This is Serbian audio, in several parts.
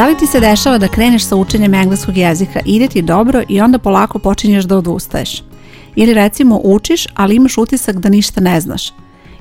Da li ti se dešava da kreneš sa učenjem engleskog jezika, ide ti dobro i onda polako počinješ da odustaješ? Ili recimo učiš, ali imaš utisak da ništa ne znaš?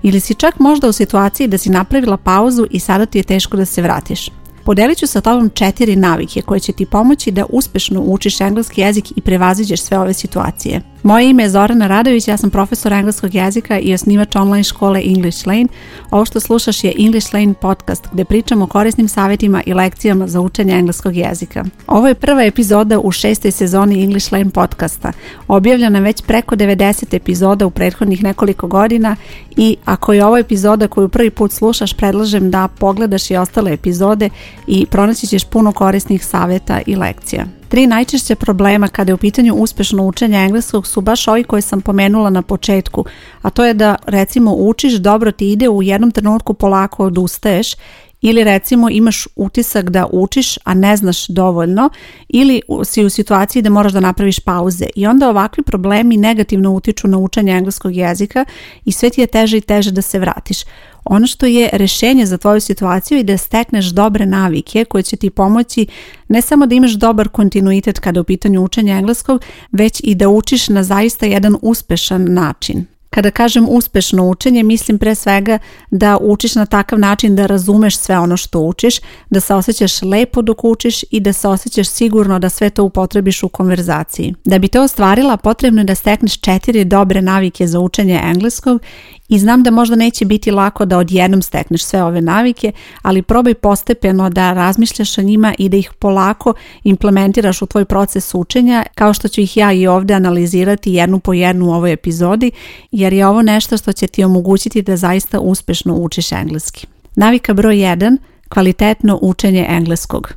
Ili si čak možda u situaciji da si napravila pauzu i sada ti je teško da se vratiš? Podelit ću sa tobom četiri navike koje će ti pomoći da uspešno učiš engleski jezik i prevaziđeš sve ove situacije. Moje ime je Zorana Radović, ja sam profesor engleskog jezika i osnivač online škole English Lane. Ovo što slušaš je English Lane podcast gde pričamo o korisnim savjetima i lekcijama za učenje engleskog jezika. Ovo je prva epizoda u šestoj sezoni English Lane podcasta. Objavljena već preko 90 epizoda u prethodnih nekoliko godina i ako je ovo epizoda koju prvi put slušaš, predlažem da pogledaš i ostale epizode i pronaći ćeš puno korisnih savjeta i lekcija. Tri najčešće problema kada je u pitanju uspešno učenje engleskog su baš ovi koje sam pomenula na početku, a to je da recimo učiš, dobro ti ide, u jednom trenutku polako odustaješ ili recimo imaš utisak da učiš, a ne znaš dovoljno ili si u situaciji da moraš da napraviš pauze i onda ovakvi problemi negativno utiču na učenje engleskog jezika i sve ti je teže i teže da se vratiš. Ono što je rešenje za tvoju situaciju je da stekneš dobre navike koje će ti pomoći ne samo da imaš dobar kontinuitet kada je u pitanju učenja engleskog, već i da učiš na zaista jedan uspešan način. Kada kažem uspešno učenje, mislim pre svega da učiš na takav način da razumeš sve ono što učiš, da se osjećaš lepo dok učiš i da se osjećaš sigurno da sve to upotrebiš u konverzaciji. Da bi to ostvarila, potrebno je da stekneš četiri dobre navike za učenje engleskog i znam da možda neće biti lako da odjednom stekneš sve ove navike, ali probaj postepeno da razmišljaš o njima i da ih polako implementiraš u tvoj proces učenja, kao što ću ih ja i ovdje analizirati jednu po jednu u ovoj epizodi, jer je ovo nešto što će ti omogućiti da zaista uspješno učiš engleski. Navika broj 1. Kvalitetno učenje engleskog.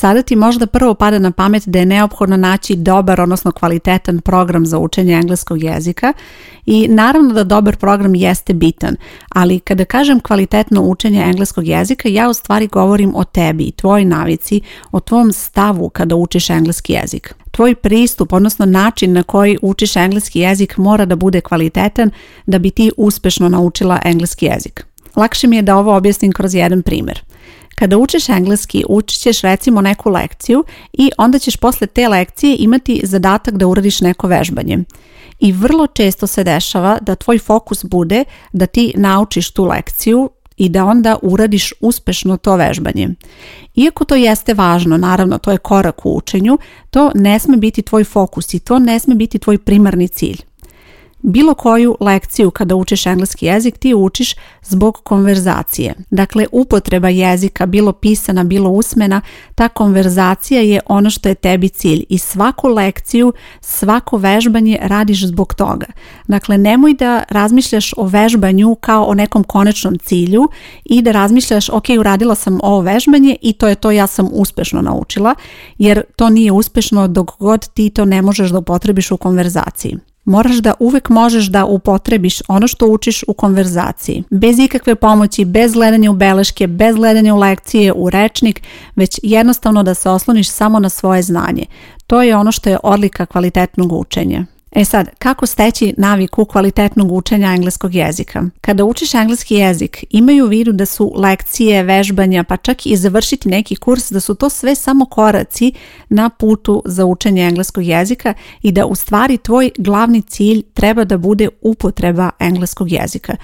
Sada ti možda prvo pada na pamet da je neophodno naći dobar, odnosno kvalitetan program za učenje engleskog jezika i naravno da dobar program jeste bitan, ali kada kažem kvalitetno učenje engleskog jezika, ja u stvari govorim o tebi tvoj tvojoj navici, o tvom stavu kada učiš engleski jezik. Tvoj pristup, odnosno način na koji učiš engleski jezik mora da bude kvalitetan da bi ti uspešno naučila engleski jezik. Lakše mi je da ovo objasnim kroz jedan primjer. Kada učiš engleski, učit ćeš recimo neku lekciju i onda ćeš posle te lekcije imati zadatak da uradiš neko vežbanje. I vrlo često se dešava da tvoj fokus bude da ti naučiš tu lekciju i da onda uradiš uspešno to vežbanje. Iako to jeste važno, naravno to je korak u učenju, to ne sme biti tvoj fokus i to ne sme biti tvoj primarni cilj. Bilo koju lekciju kada učiš engleski jezik ti učiš zbog konverzacije. Dakle, upotreba jezika, bilo pisana, bilo usmena, ta konverzacija je ono što je tebi cilj i svaku lekciju, svako vežbanje radiš zbog toga. Dakle, nemoj da razmišljaš o vežbanju kao o nekom konačnom cilju i da razmišljaš, ok, uradila sam ovo vežbanje i to je to ja sam uspešno naučila, jer to nije uspešno dok god ti to ne možeš da upotrebiš u konverzaciji moraš da uvek možeš da upotrebiš ono što učiš u konverzaciji. Bez ikakve pomoći, bez gledanja u beleške, bez gledanja u lekcije, u rečnik, već jednostavno da se osloniš samo na svoje znanje. To je ono što je odlika kvalitetnog učenja. E sad, kako steći naviku kvalitetnog učenja engleskog jezika? Kada učiš engleski jezik, imaju u vidu da su lekcije, vežbanja, pa čak i završiti neki kurs, da su to sve samo koraci na putu za učenje engleskog jezika i da u stvari tvoj glavni cilj treba da bude upotreba engleskog jezika.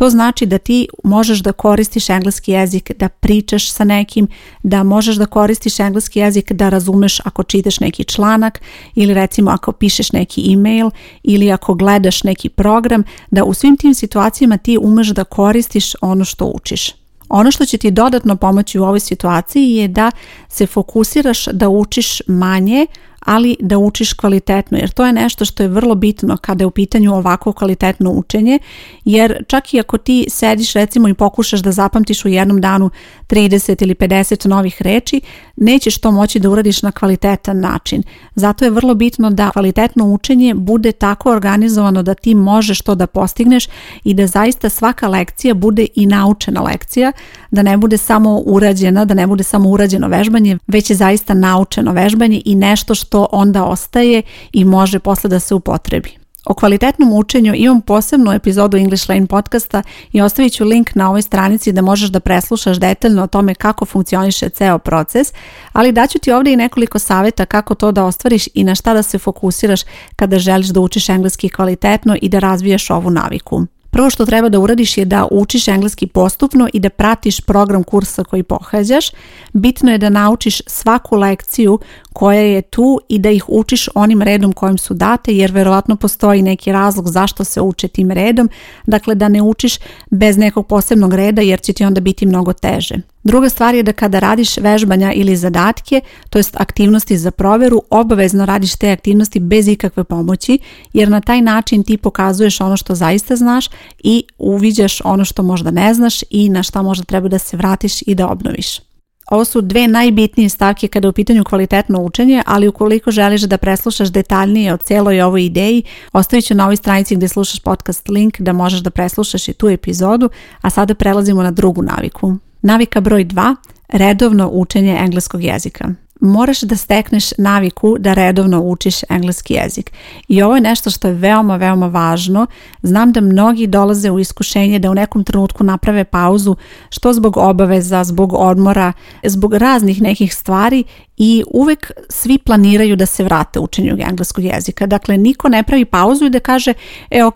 To znači da ti možeš da koristiš engleski jezik, da pričaš sa nekim, da možeš da koristiš engleski jezik, da razumeš ako čitaš neki članak ili recimo ako pišeš neki email ili ako gledaš neki program, da u svim tim situacijama ti umeš da koristiš ono što učiš. Ono što će ti dodatno pomoći u ovoj situaciji je da se fokusiraš da učiš manje, ali da učiš kvalitetno jer to je nešto što je vrlo bitno kada je u pitanju ovako kvalitetno učenje jer čak i ako ti sediš recimo i pokušaš da zapamtiš u jednom danu 30 ili 50 novih reči nećeš to moći da uradiš na kvalitetan način. Zato je vrlo bitno da kvalitetno učenje bude tako organizovano da ti možeš to da postigneš i da zaista svaka lekcija bude i naučena lekcija, da ne bude samo urađena, da ne bude samo urađeno vežbanje, već je zaista naučeno vežbanje i nešto što to onda ostaje i može posle da se upotrebi. O kvalitetnom učenju imam posebnu epizodu English Lane podcasta i ostavit ću link na ovoj stranici da možeš da preslušaš detaljno o tome kako funkcioniše ceo proces, ali daću ti ovdje i nekoliko savjeta kako to da ostvariš i na šta da se fokusiraš kada želiš da učiš engleski kvalitetno i da razvijaš ovu naviku. Prvo što treba da uradiš je da učiš engleski postupno i da pratiš program kursa koji pohađaš. Bitno je da naučiš svaku lekciju koja je tu i da ih učiš onim redom kojim su date jer verovatno postoji neki razlog zašto se uče tim redom, dakle da ne učiš bez nekog posebnog reda jer će ti onda biti mnogo teže. Druga stvar je da kada radiš vežbanja ili zadatke, to jest aktivnosti za proveru, obavezno radiš te aktivnosti bez ikakve pomoći, jer na taj način ti pokazuješ ono što zaista znaš i uviđaš ono što možda ne znaš i na šta možda treba da se vratiš i da obnoviš. Ovo su dve najbitnije stavke kada je u pitanju kvalitetno učenje, ali ukoliko želiš da preslušaš detaljnije o cijeloj ovoj ideji, ostavit ću na ovoj stranici gdje slušaš podcast link da možeš da preslušaš i tu epizodu, a sada prelazimo na drugu naviku. Navika broj 2. Redovno učenje engleskog jezika moraš da stekneš naviku da redovno učiš engleski jezik. I ovo je nešto što je veoma, veoma važno. Znam da mnogi dolaze u iskušenje da u nekom trenutku naprave pauzu, što zbog obaveza, zbog odmora, zbog raznih nekih stvari i uvek svi planiraju da se vrate učenju engleskog jezika. Dakle, niko ne pravi pauzu i da kaže, e, ok,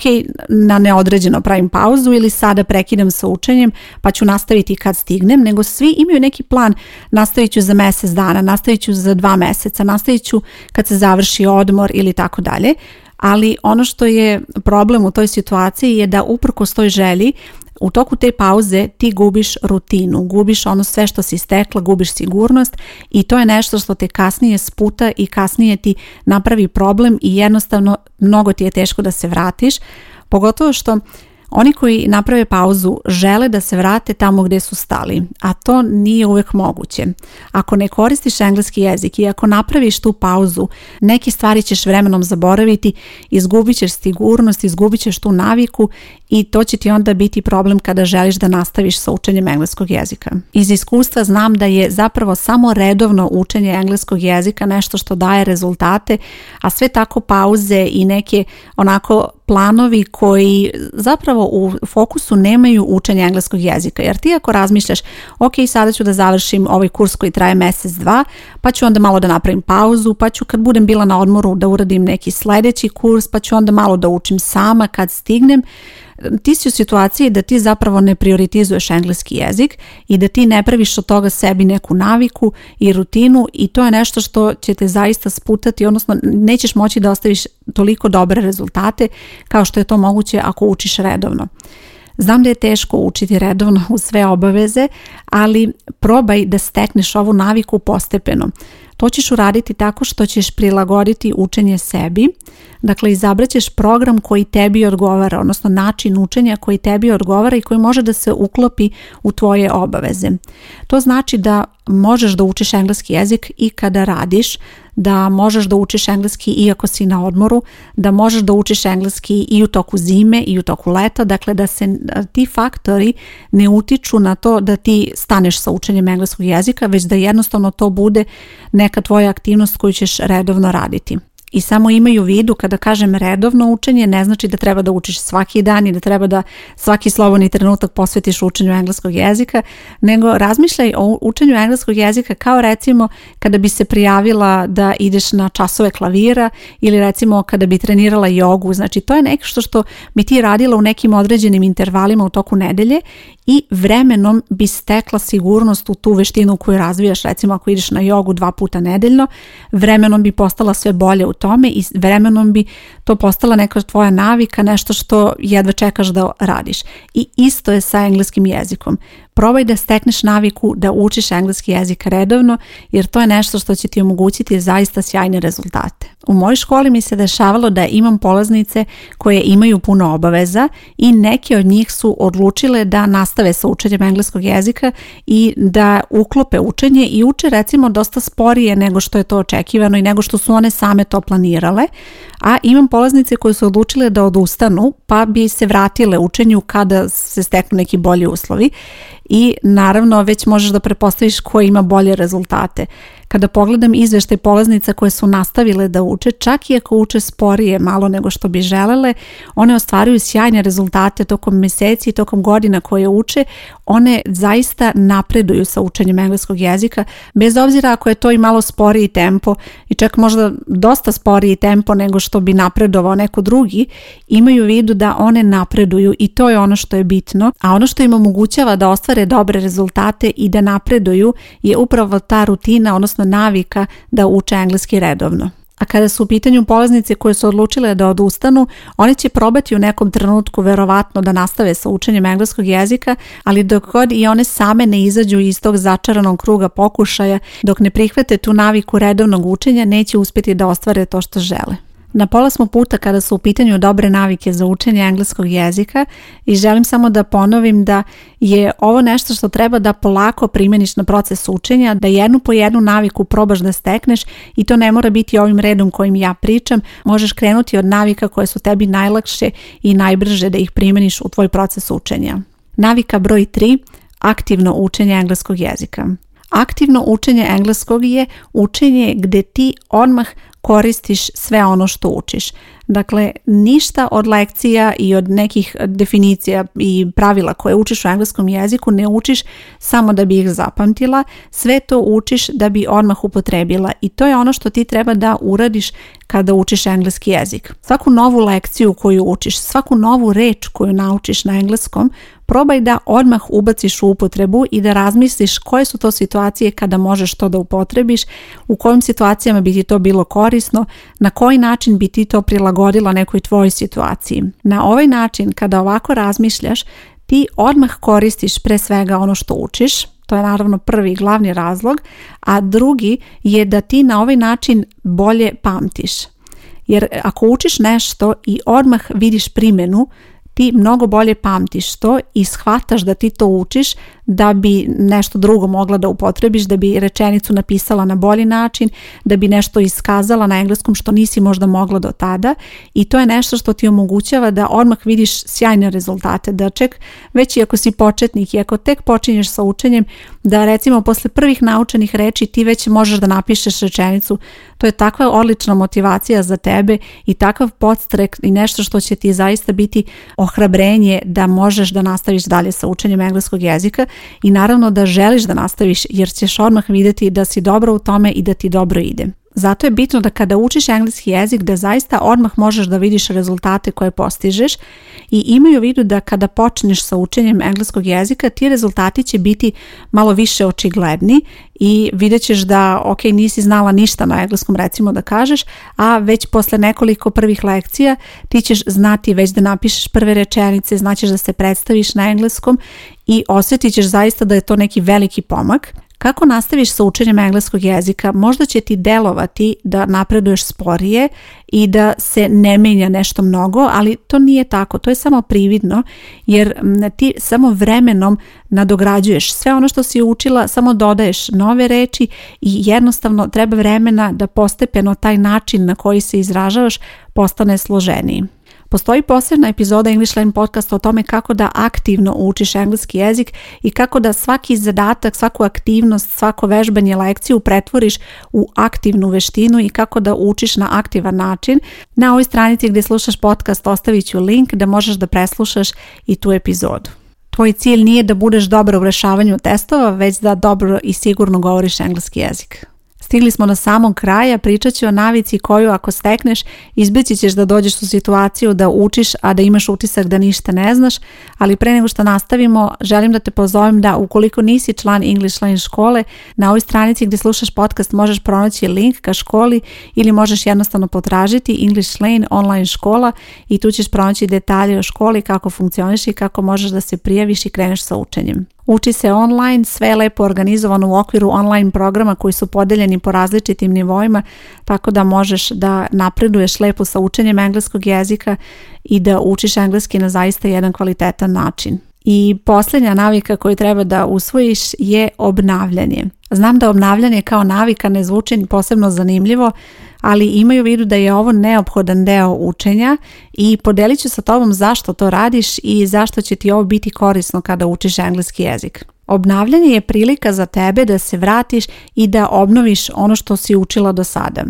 na neodređeno pravim pauzu ili sada prekidam sa učenjem pa ću nastaviti kad stignem, nego svi imaju neki plan, nastavit ću za mjesec dana, nastavit ću za dva meseca, nastavit ću kad se završi odmor ili tako dalje ali ono što je problem u toj situaciji je da uprko toj želji u toku te pauze ti gubiš rutinu, gubiš ono sve što si stekla, gubiš sigurnost i to je nešto što te kasnije sputa i kasnije ti napravi problem i jednostavno mnogo ti je teško da se vratiš, pogotovo što oni koji naprave pauzu žele da se vrate tamo gdje su stali, a to nije uvijek moguće. Ako ne koristiš engleski jezik i ako napraviš tu pauzu, neke stvari ćeš vremenom zaboraviti, izgubit ćeš sigurnost, izgubit ćeš tu naviku i to će ti onda biti problem kada želiš da nastaviš sa učenjem engleskog jezika. Iz iskustva znam da je zapravo samo redovno učenje engleskog jezika nešto što daje rezultate, a sve tako pauze i neke onako planovi koji zapravo u fokusu nemaju učenje engleskog jezika. Jer ti ako razmišljaš, ok, sada ću da završim ovaj kurs koji traje mjesec, dva, pa ću onda malo da napravim pauzu, pa ću kad budem bila na odmoru da uradim neki sljedeći kurs, pa ću onda malo da učim sama kad stignem, ti si u situaciji da ti zapravo ne prioritizuješ engleski jezik i da ti ne praviš od toga sebi neku naviku i rutinu i to je nešto što će te zaista sputati, odnosno nećeš moći da ostaviš toliko dobre rezultate kao što je to moguće ako učiš redovno. Znam da je teško učiti redovno u sve obaveze, ali probaj da stekneš ovu naviku postepeno. To ćeš uraditi tako što ćeš prilagoditi učenje sebi, Dakle, izabraćeš program koji tebi odgovara, odnosno način učenja koji tebi odgovara i koji može da se uklopi u tvoje obaveze. To znači da možeš da učiš engleski jezik i kada radiš, da možeš da učiš engleski iako si na odmoru, da možeš da učiš engleski i u toku zime i u toku leta, dakle da se ti faktori ne utiču na to da ti staneš sa učenjem engleskog jezika, već da jednostavno to bude neka tvoja aktivnost koju ćeš redovno raditi i samo imaju u vidu kada kažem redovno učenje ne znači da treba da učiš svaki dan i da treba da svaki slobodni trenutak posvetiš učenju engleskog jezika, nego razmišljaj o učenju engleskog jezika kao recimo kada bi se prijavila da ideš na časove klavira ili recimo kada bi trenirala jogu, znači to je nešto što bi ti radila u nekim određenim intervalima u toku nedelje i vremenom bi stekla sigurnost u tu veštinu koju razvijaš, recimo ako ideš na jogu dva puta nedeljno, vremenom bi postala sve bolje u tome i vremenom bi to postala neka tvoja navika, nešto što jedva čekaš da radiš. I isto je sa engleskim jezikom probaj da stekneš naviku da učiš engleski jezik redovno jer to je nešto što će ti omogućiti zaista sjajne rezultate. U mojoj školi mi se dešavalo da imam polaznice koje imaju puno obaveza i neke od njih su odlučile da nastave sa učenjem engleskog jezika i da uklope učenje i uče recimo dosta sporije nego što je to očekivano i nego što su one same to planirale, a imam polaznice koje su odlučile da odustanu pa bi se vratile učenju kada se steknu neki bolji uslovi i naravno već možeš da prepostaviš ko ima bolje rezultate. Kada pogledam izveštaj polaznica koje su nastavile da uče, čak i ako uče sporije malo nego što bi želele, one ostvaruju sjajne rezultate tokom meseci i tokom godina koje uče, one zaista napreduju sa učenjem engleskog jezika, bez obzira ako je to i malo sporiji tempo i čak možda dosta sporiji tempo nego što bi napredovao neko drugi, imaju u vidu da one napreduju i to je ono što je bitno, a ono što im omogućava da ostvare dobre rezultate i da napreduju je upravo ta rutina, odnosno navika da uče engleski redovno. A kada su u pitanju polaznice koje su odlučile da odustanu, one će probati u nekom trenutku verovatno da nastave sa učenjem engleskog jezika, ali dok god i one same ne izađu iz tog začaranog kruga pokušaja, dok ne prihvate tu naviku redovnog učenja, neće uspjeti da ostvare to što žele. Na pola smo puta kada su u pitanju dobre navike za učenje engleskog jezika i želim samo da ponovim da je ovo nešto što treba da polako primjeniš na proces učenja, da jednu po jednu naviku probaš da stekneš i to ne mora biti ovim redom kojim ja pričam, možeš krenuti od navika koje su tebi najlakše i najbrže da ih primjeniš u tvoj proces učenja. Navika broj 3. Aktivno učenje engleskog jezika. Aktivno učenje engleskog je učenje gdje ti odmah koristiš sve ono što učiš. Dakle, ništa od lekcija i od nekih definicija i pravila koje učiš u engleskom jeziku ne učiš samo da bi ih zapamtila, sve to učiš da bi odmah upotrebila i to je ono što ti treba da uradiš kada učiš engleski jezik. Svaku novu lekciju koju učiš, svaku novu reč koju naučiš na engleskom probaj da odmah ubaciš u upotrebu i da razmisliš koje su to situacije kada možeš to da upotrebiš, u kojim situacijama bi ti to bilo korisno, na koji način bi ti to prilagodila nekoj tvojoj situaciji. Na ovaj način kada ovako razmišljaš, ti odmah koristiš pre svega ono što učiš, to je naravno prvi glavni razlog, a drugi je da ti na ovaj način bolje pamtiš. Jer ako učiš nešto i odmah vidiš primjenu, ti mnogo bolje pamtiš to i shvataš da ti to učiš da bi nešto drugo mogla da upotrebiš, da bi rečenicu napisala na bolji način, da bi nešto iskazala na engleskom što nisi možda mogla do tada i to je nešto što ti omogućava da odmah vidiš sjajne rezultate, da ček već i ako si početnik i ako tek počinješ sa učenjem, da recimo posle prvih naučenih reči ti već možeš da napišeš rečenicu, to je takva odlična motivacija za tebe i takav podstrek i nešto što će ti zaista biti ohrabrenje da možeš da nastaviš dalje sa učenjem engleskog jezika i naravno da želiš da nastaviš jer ćeš odmah videti da si dobro u tome i da ti dobro ide. Zato je bitno da kada učiš engleski jezik da zaista odmah možeš da vidiš rezultate koje postižeš i imaju u vidu da kada počneš sa učenjem engleskog jezika ti rezultati će biti malo više očigledni i vidjet ćeš da ok nisi znala ništa na engleskom recimo da kažeš, a već posle nekoliko prvih lekcija ti ćeš znati već da napišeš prve rečenice, znaćeš da se predstaviš na engleskom i osjetit ćeš zaista da je to neki veliki pomak. Kako nastaviš sa učenjem engleskog jezika, možda će ti delovati da napreduješ sporije i da se ne menja nešto mnogo, ali to nije tako, to je samo prividno jer ti samo vremenom nadograđuješ sve ono što si učila, samo dodaješ nove reči i jednostavno treba vremena da postepeno taj način na koji se izražavaš postane složeniji. Postoji posebna epizoda English Line podcast o tome kako da aktivno učiš engleski jezik i kako da svaki zadatak, svaku aktivnost, svako vežbanje, lekciju pretvoriš u aktivnu veštinu i kako da učiš na aktivan način. Na ovoj stranici gdje slušaš podcast ostavit ću link da možeš da preslušaš i tu epizodu. Tvoj cilj nije da budeš dobro u rešavanju testova, već da dobro i sigurno govoriš engleski jezik. Stigli smo na samog kraja, pričat ću o navici koju ako stekneš izbeći ćeš da dođeš u situaciju da učiš, a da imaš utisak da ništa ne znaš, ali pre nego što nastavimo želim da te pozovem da ukoliko nisi član English Lane škole, na ovoj stranici gdje slušaš podcast možeš pronaći link ka školi ili možeš jednostavno potražiti English Lane online škola i tu ćeš pronaći detalje o školi, kako funkcioniš i kako možeš da se prijaviš i kreneš sa učenjem. Uči se online, sve je lepo organizovano u okviru online programa koji su podeljeni po različitim nivoima, tako da možeš da napreduješ lepo sa učenjem engleskog jezika i da učiš engleski na zaista jedan kvalitetan način. I posljednja navika koju treba da usvojiš je obnavljanje. Znam da obnavljanje kao navika ne zvuči posebno zanimljivo, ali imaju u vidu da je ovo neophodan deo učenja i podelit ću sa tobom zašto to radiš i zašto će ti ovo biti korisno kada učiš engleski jezik. Obnavljanje je prilika za tebe da se vratiš i da obnoviš ono što si učila do sada.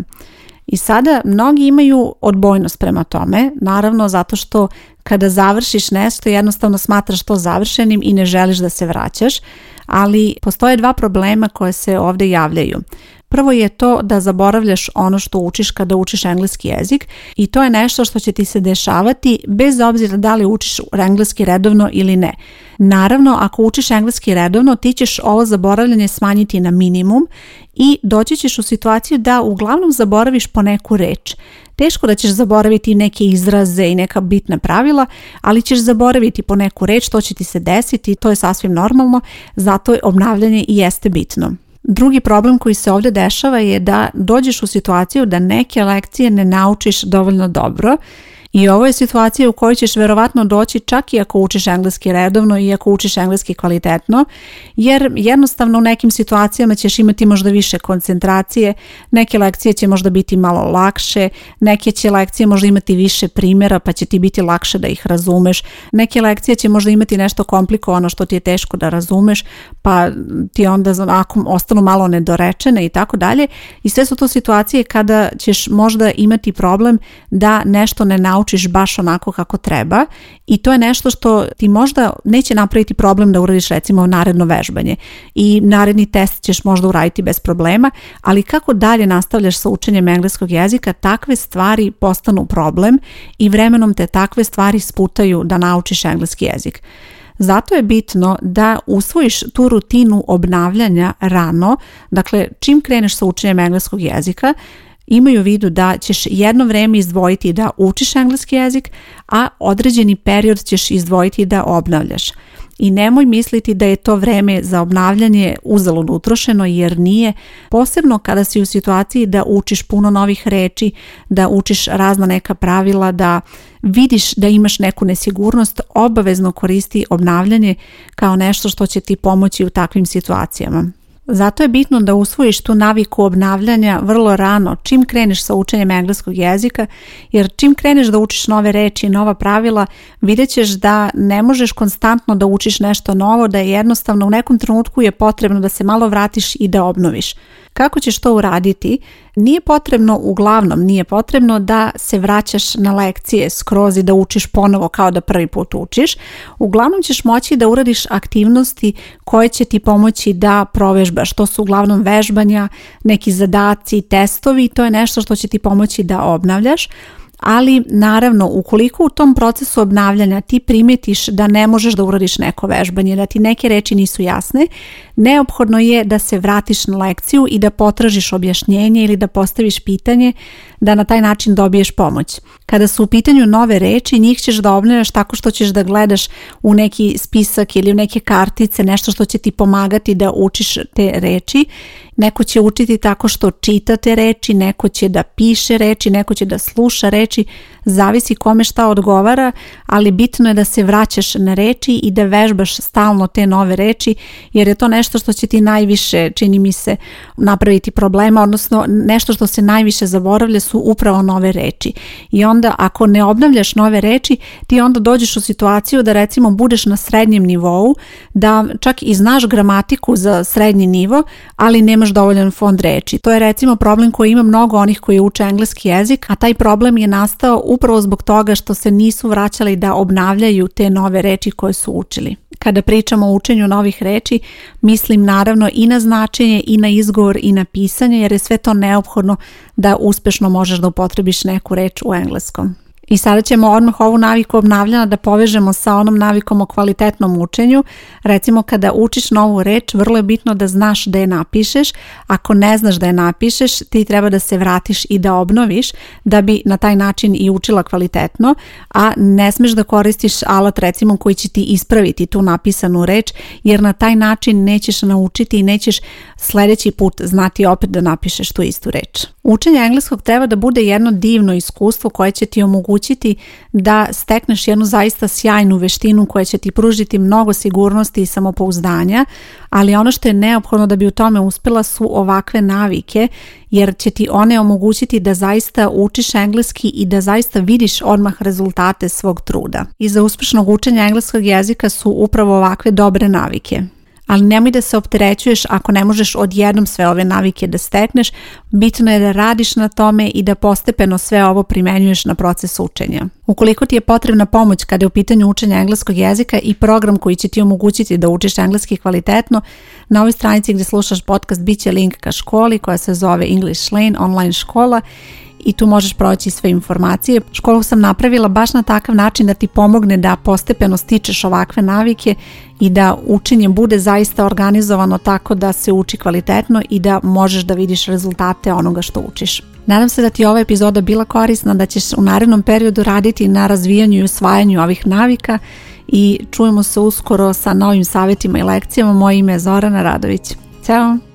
I sada mnogi imaju odbojnost prema tome, naravno zato što kada završiš nešto jednostavno smatraš to završenim i ne želiš da se vraćaš, ali postoje dva problema koje se ovdje javljaju. Prvo je to da zaboravljaš ono što učiš kada učiš engleski jezik i to je nešto što će ti se dešavati bez obzira da li učiš engleski redovno ili ne. Naravno, ako učiš engleski redovno, ti ćeš ovo zaboravljanje smanjiti na minimum i doći ćeš u situaciju da uglavnom zaboraviš po neku reč. Teško da ćeš zaboraviti neke izraze i neka bitna pravila, ali ćeš zaboraviti po neku reč, to će ti se desiti, to je sasvim normalno, zato je obnavljanje i jeste bitno. Drugi problem koji se ovdje dešava je da dođeš u situaciju da neke lekcije ne naučiš dovoljno dobro i ovo je situacija u kojoj ćeš verovatno doći čak i ako učiš engleski redovno i ako učiš engleski kvalitetno, jer jednostavno u nekim situacijama ćeš imati možda više koncentracije, neke lekcije će možda biti malo lakše, neke će lekcije možda imati više primjera pa će ti biti lakše da ih razumeš, neke lekcije će možda imati nešto komplikovano što ti je teško da razumeš, pa ti onda ako ostanu malo nedorečene i tako dalje. I sve su to situacije kada ćeš možda imati problem da nešto ne naučiš naučiš baš onako kako treba i to je nešto što ti možda neće napraviti problem da uradiš recimo naredno vežbanje i naredni test ćeš možda uraditi bez problema, ali kako dalje nastavljaš sa učenjem engleskog jezika, takve stvari postanu problem i vremenom te takve stvari sputaju da naučiš engleski jezik. Zato je bitno da usvojiš tu rutinu obnavljanja rano, dakle čim kreneš sa učenjem engleskog jezika, imaju u vidu da ćeš jedno vrijeme izdvojiti da učiš engleski jezik, a određeni period ćeš izdvojiti da obnavljaš. I nemoj misliti da je to vreme za obnavljanje uzalud utrošeno jer nije, posebno kada si u situaciji da učiš puno novih reči, da učiš razna neka pravila, da vidiš da imaš neku nesigurnost, obavezno koristi obnavljanje kao nešto što će ti pomoći u takvim situacijama. Zato je bitno da usvojiš tu naviku obnavljanja vrlo rano, čim kreneš sa učenjem engleskog jezika, jer čim kreneš da učiš nove reči i nova pravila, vidjet ćeš da ne možeš konstantno da učiš nešto novo, da je jednostavno u nekom trenutku je potrebno da se malo vratiš i da obnoviš kako ćeš to uraditi, nije potrebno, uglavnom nije potrebno da se vraćaš na lekcije skroz i da učiš ponovo kao da prvi put učiš. Uglavnom ćeš moći da uradiš aktivnosti koje će ti pomoći da provežbaš. To su uglavnom vežbanja, neki zadaci, testovi, to je nešto što će ti pomoći da obnavljaš ali naravno ukoliko u tom procesu obnavljanja ti primetiš da ne možeš da uradiš neko vežbanje, da ti neke reči nisu jasne, neophodno je da se vratiš na lekciju i da potražiš objašnjenje ili da postaviš pitanje da na taj način dobiješ pomoć. Kada su u pitanju nove reči, njih ćeš da obnavljaš tako što ćeš da gledaš u neki spisak ili u neke kartice, nešto što će ti pomagati da učiš te reči Neko će učiti tako što čitate reči, neko će da piše reči, neko će da sluša reči zavisi kome šta odgovara, ali bitno je da se vraćaš na reči i da vežbaš stalno te nove reči, jer je to nešto što će ti najviše, čini mi se, napraviti problema, odnosno nešto što se najviše zaboravlja su upravo nove reči. I onda ako ne obnavljaš nove reči, ti onda dođeš u situaciju da recimo budeš na srednjem nivou, da čak i znaš gramatiku za srednji nivo, ali nemaš dovoljan fond reči. To je recimo problem koji ima mnogo onih koji uče engleski jezik, a taj problem je nastao u upravo zbog toga što se nisu vraćali da obnavljaju te nove reči koje su učili. Kada pričamo o učenju novih reči, mislim naravno i na značenje i na izgovor i na pisanje jer je sve to neophodno da uspešno možeš da upotrebiš neku reč u engleskom. I sada ćemo odmah ovu naviku obnavljena da povežemo sa onom navikom o kvalitetnom učenju. Recimo kada učiš novu reč, vrlo je bitno da znaš da je napišeš. Ako ne znaš da je napišeš, ti treba da se vratiš i da obnoviš da bi na taj način i učila kvalitetno, a ne smeš da koristiš alat recimo koji će ti ispraviti tu napisanu reč, jer na taj način nećeš naučiti i nećeš sledeći put znati opet da napišeš tu istu reč. Učenje engleskog treba da bude jedno divno iskustvo koje će ti omogućiti da stekneš jednu zaista sjajnu veštinu koja će ti pružiti mnogo sigurnosti i samopouzdanja, ali ono što je neophodno da bi u tome uspjela su ovakve navike jer će ti one omogućiti da zaista učiš engleski i da zaista vidiš odmah rezultate svog truda. I za uspješnog učenja engleskog jezika su upravo ovakve dobre navike ali nemoj da se opterećuješ ako ne možeš odjednom sve ove navike da stekneš, bitno je da radiš na tome i da postepeno sve ovo primenjuješ na proces učenja. Ukoliko ti je potrebna pomoć kada je u pitanju učenja engleskog jezika i program koji će ti omogućiti da učiš engleski kvalitetno, na ovoj stranici gdje slušaš podcast bit će link ka školi koja se zove English Lane online škola i tu možeš proći sve informacije. Školu sam napravila baš na takav način da ti pomogne da postepeno stičeš ovakve navike i da učenje bude zaista organizovano tako da se uči kvalitetno i da možeš da vidiš rezultate onoga što učiš. Nadam se da ti je ova epizoda bila korisna, da ćeš u narednom periodu raditi na razvijanju i usvajanju ovih navika i čujemo se uskoro sa novim savjetima i lekcijama. Moje ime je Zorana Radović. Ćao!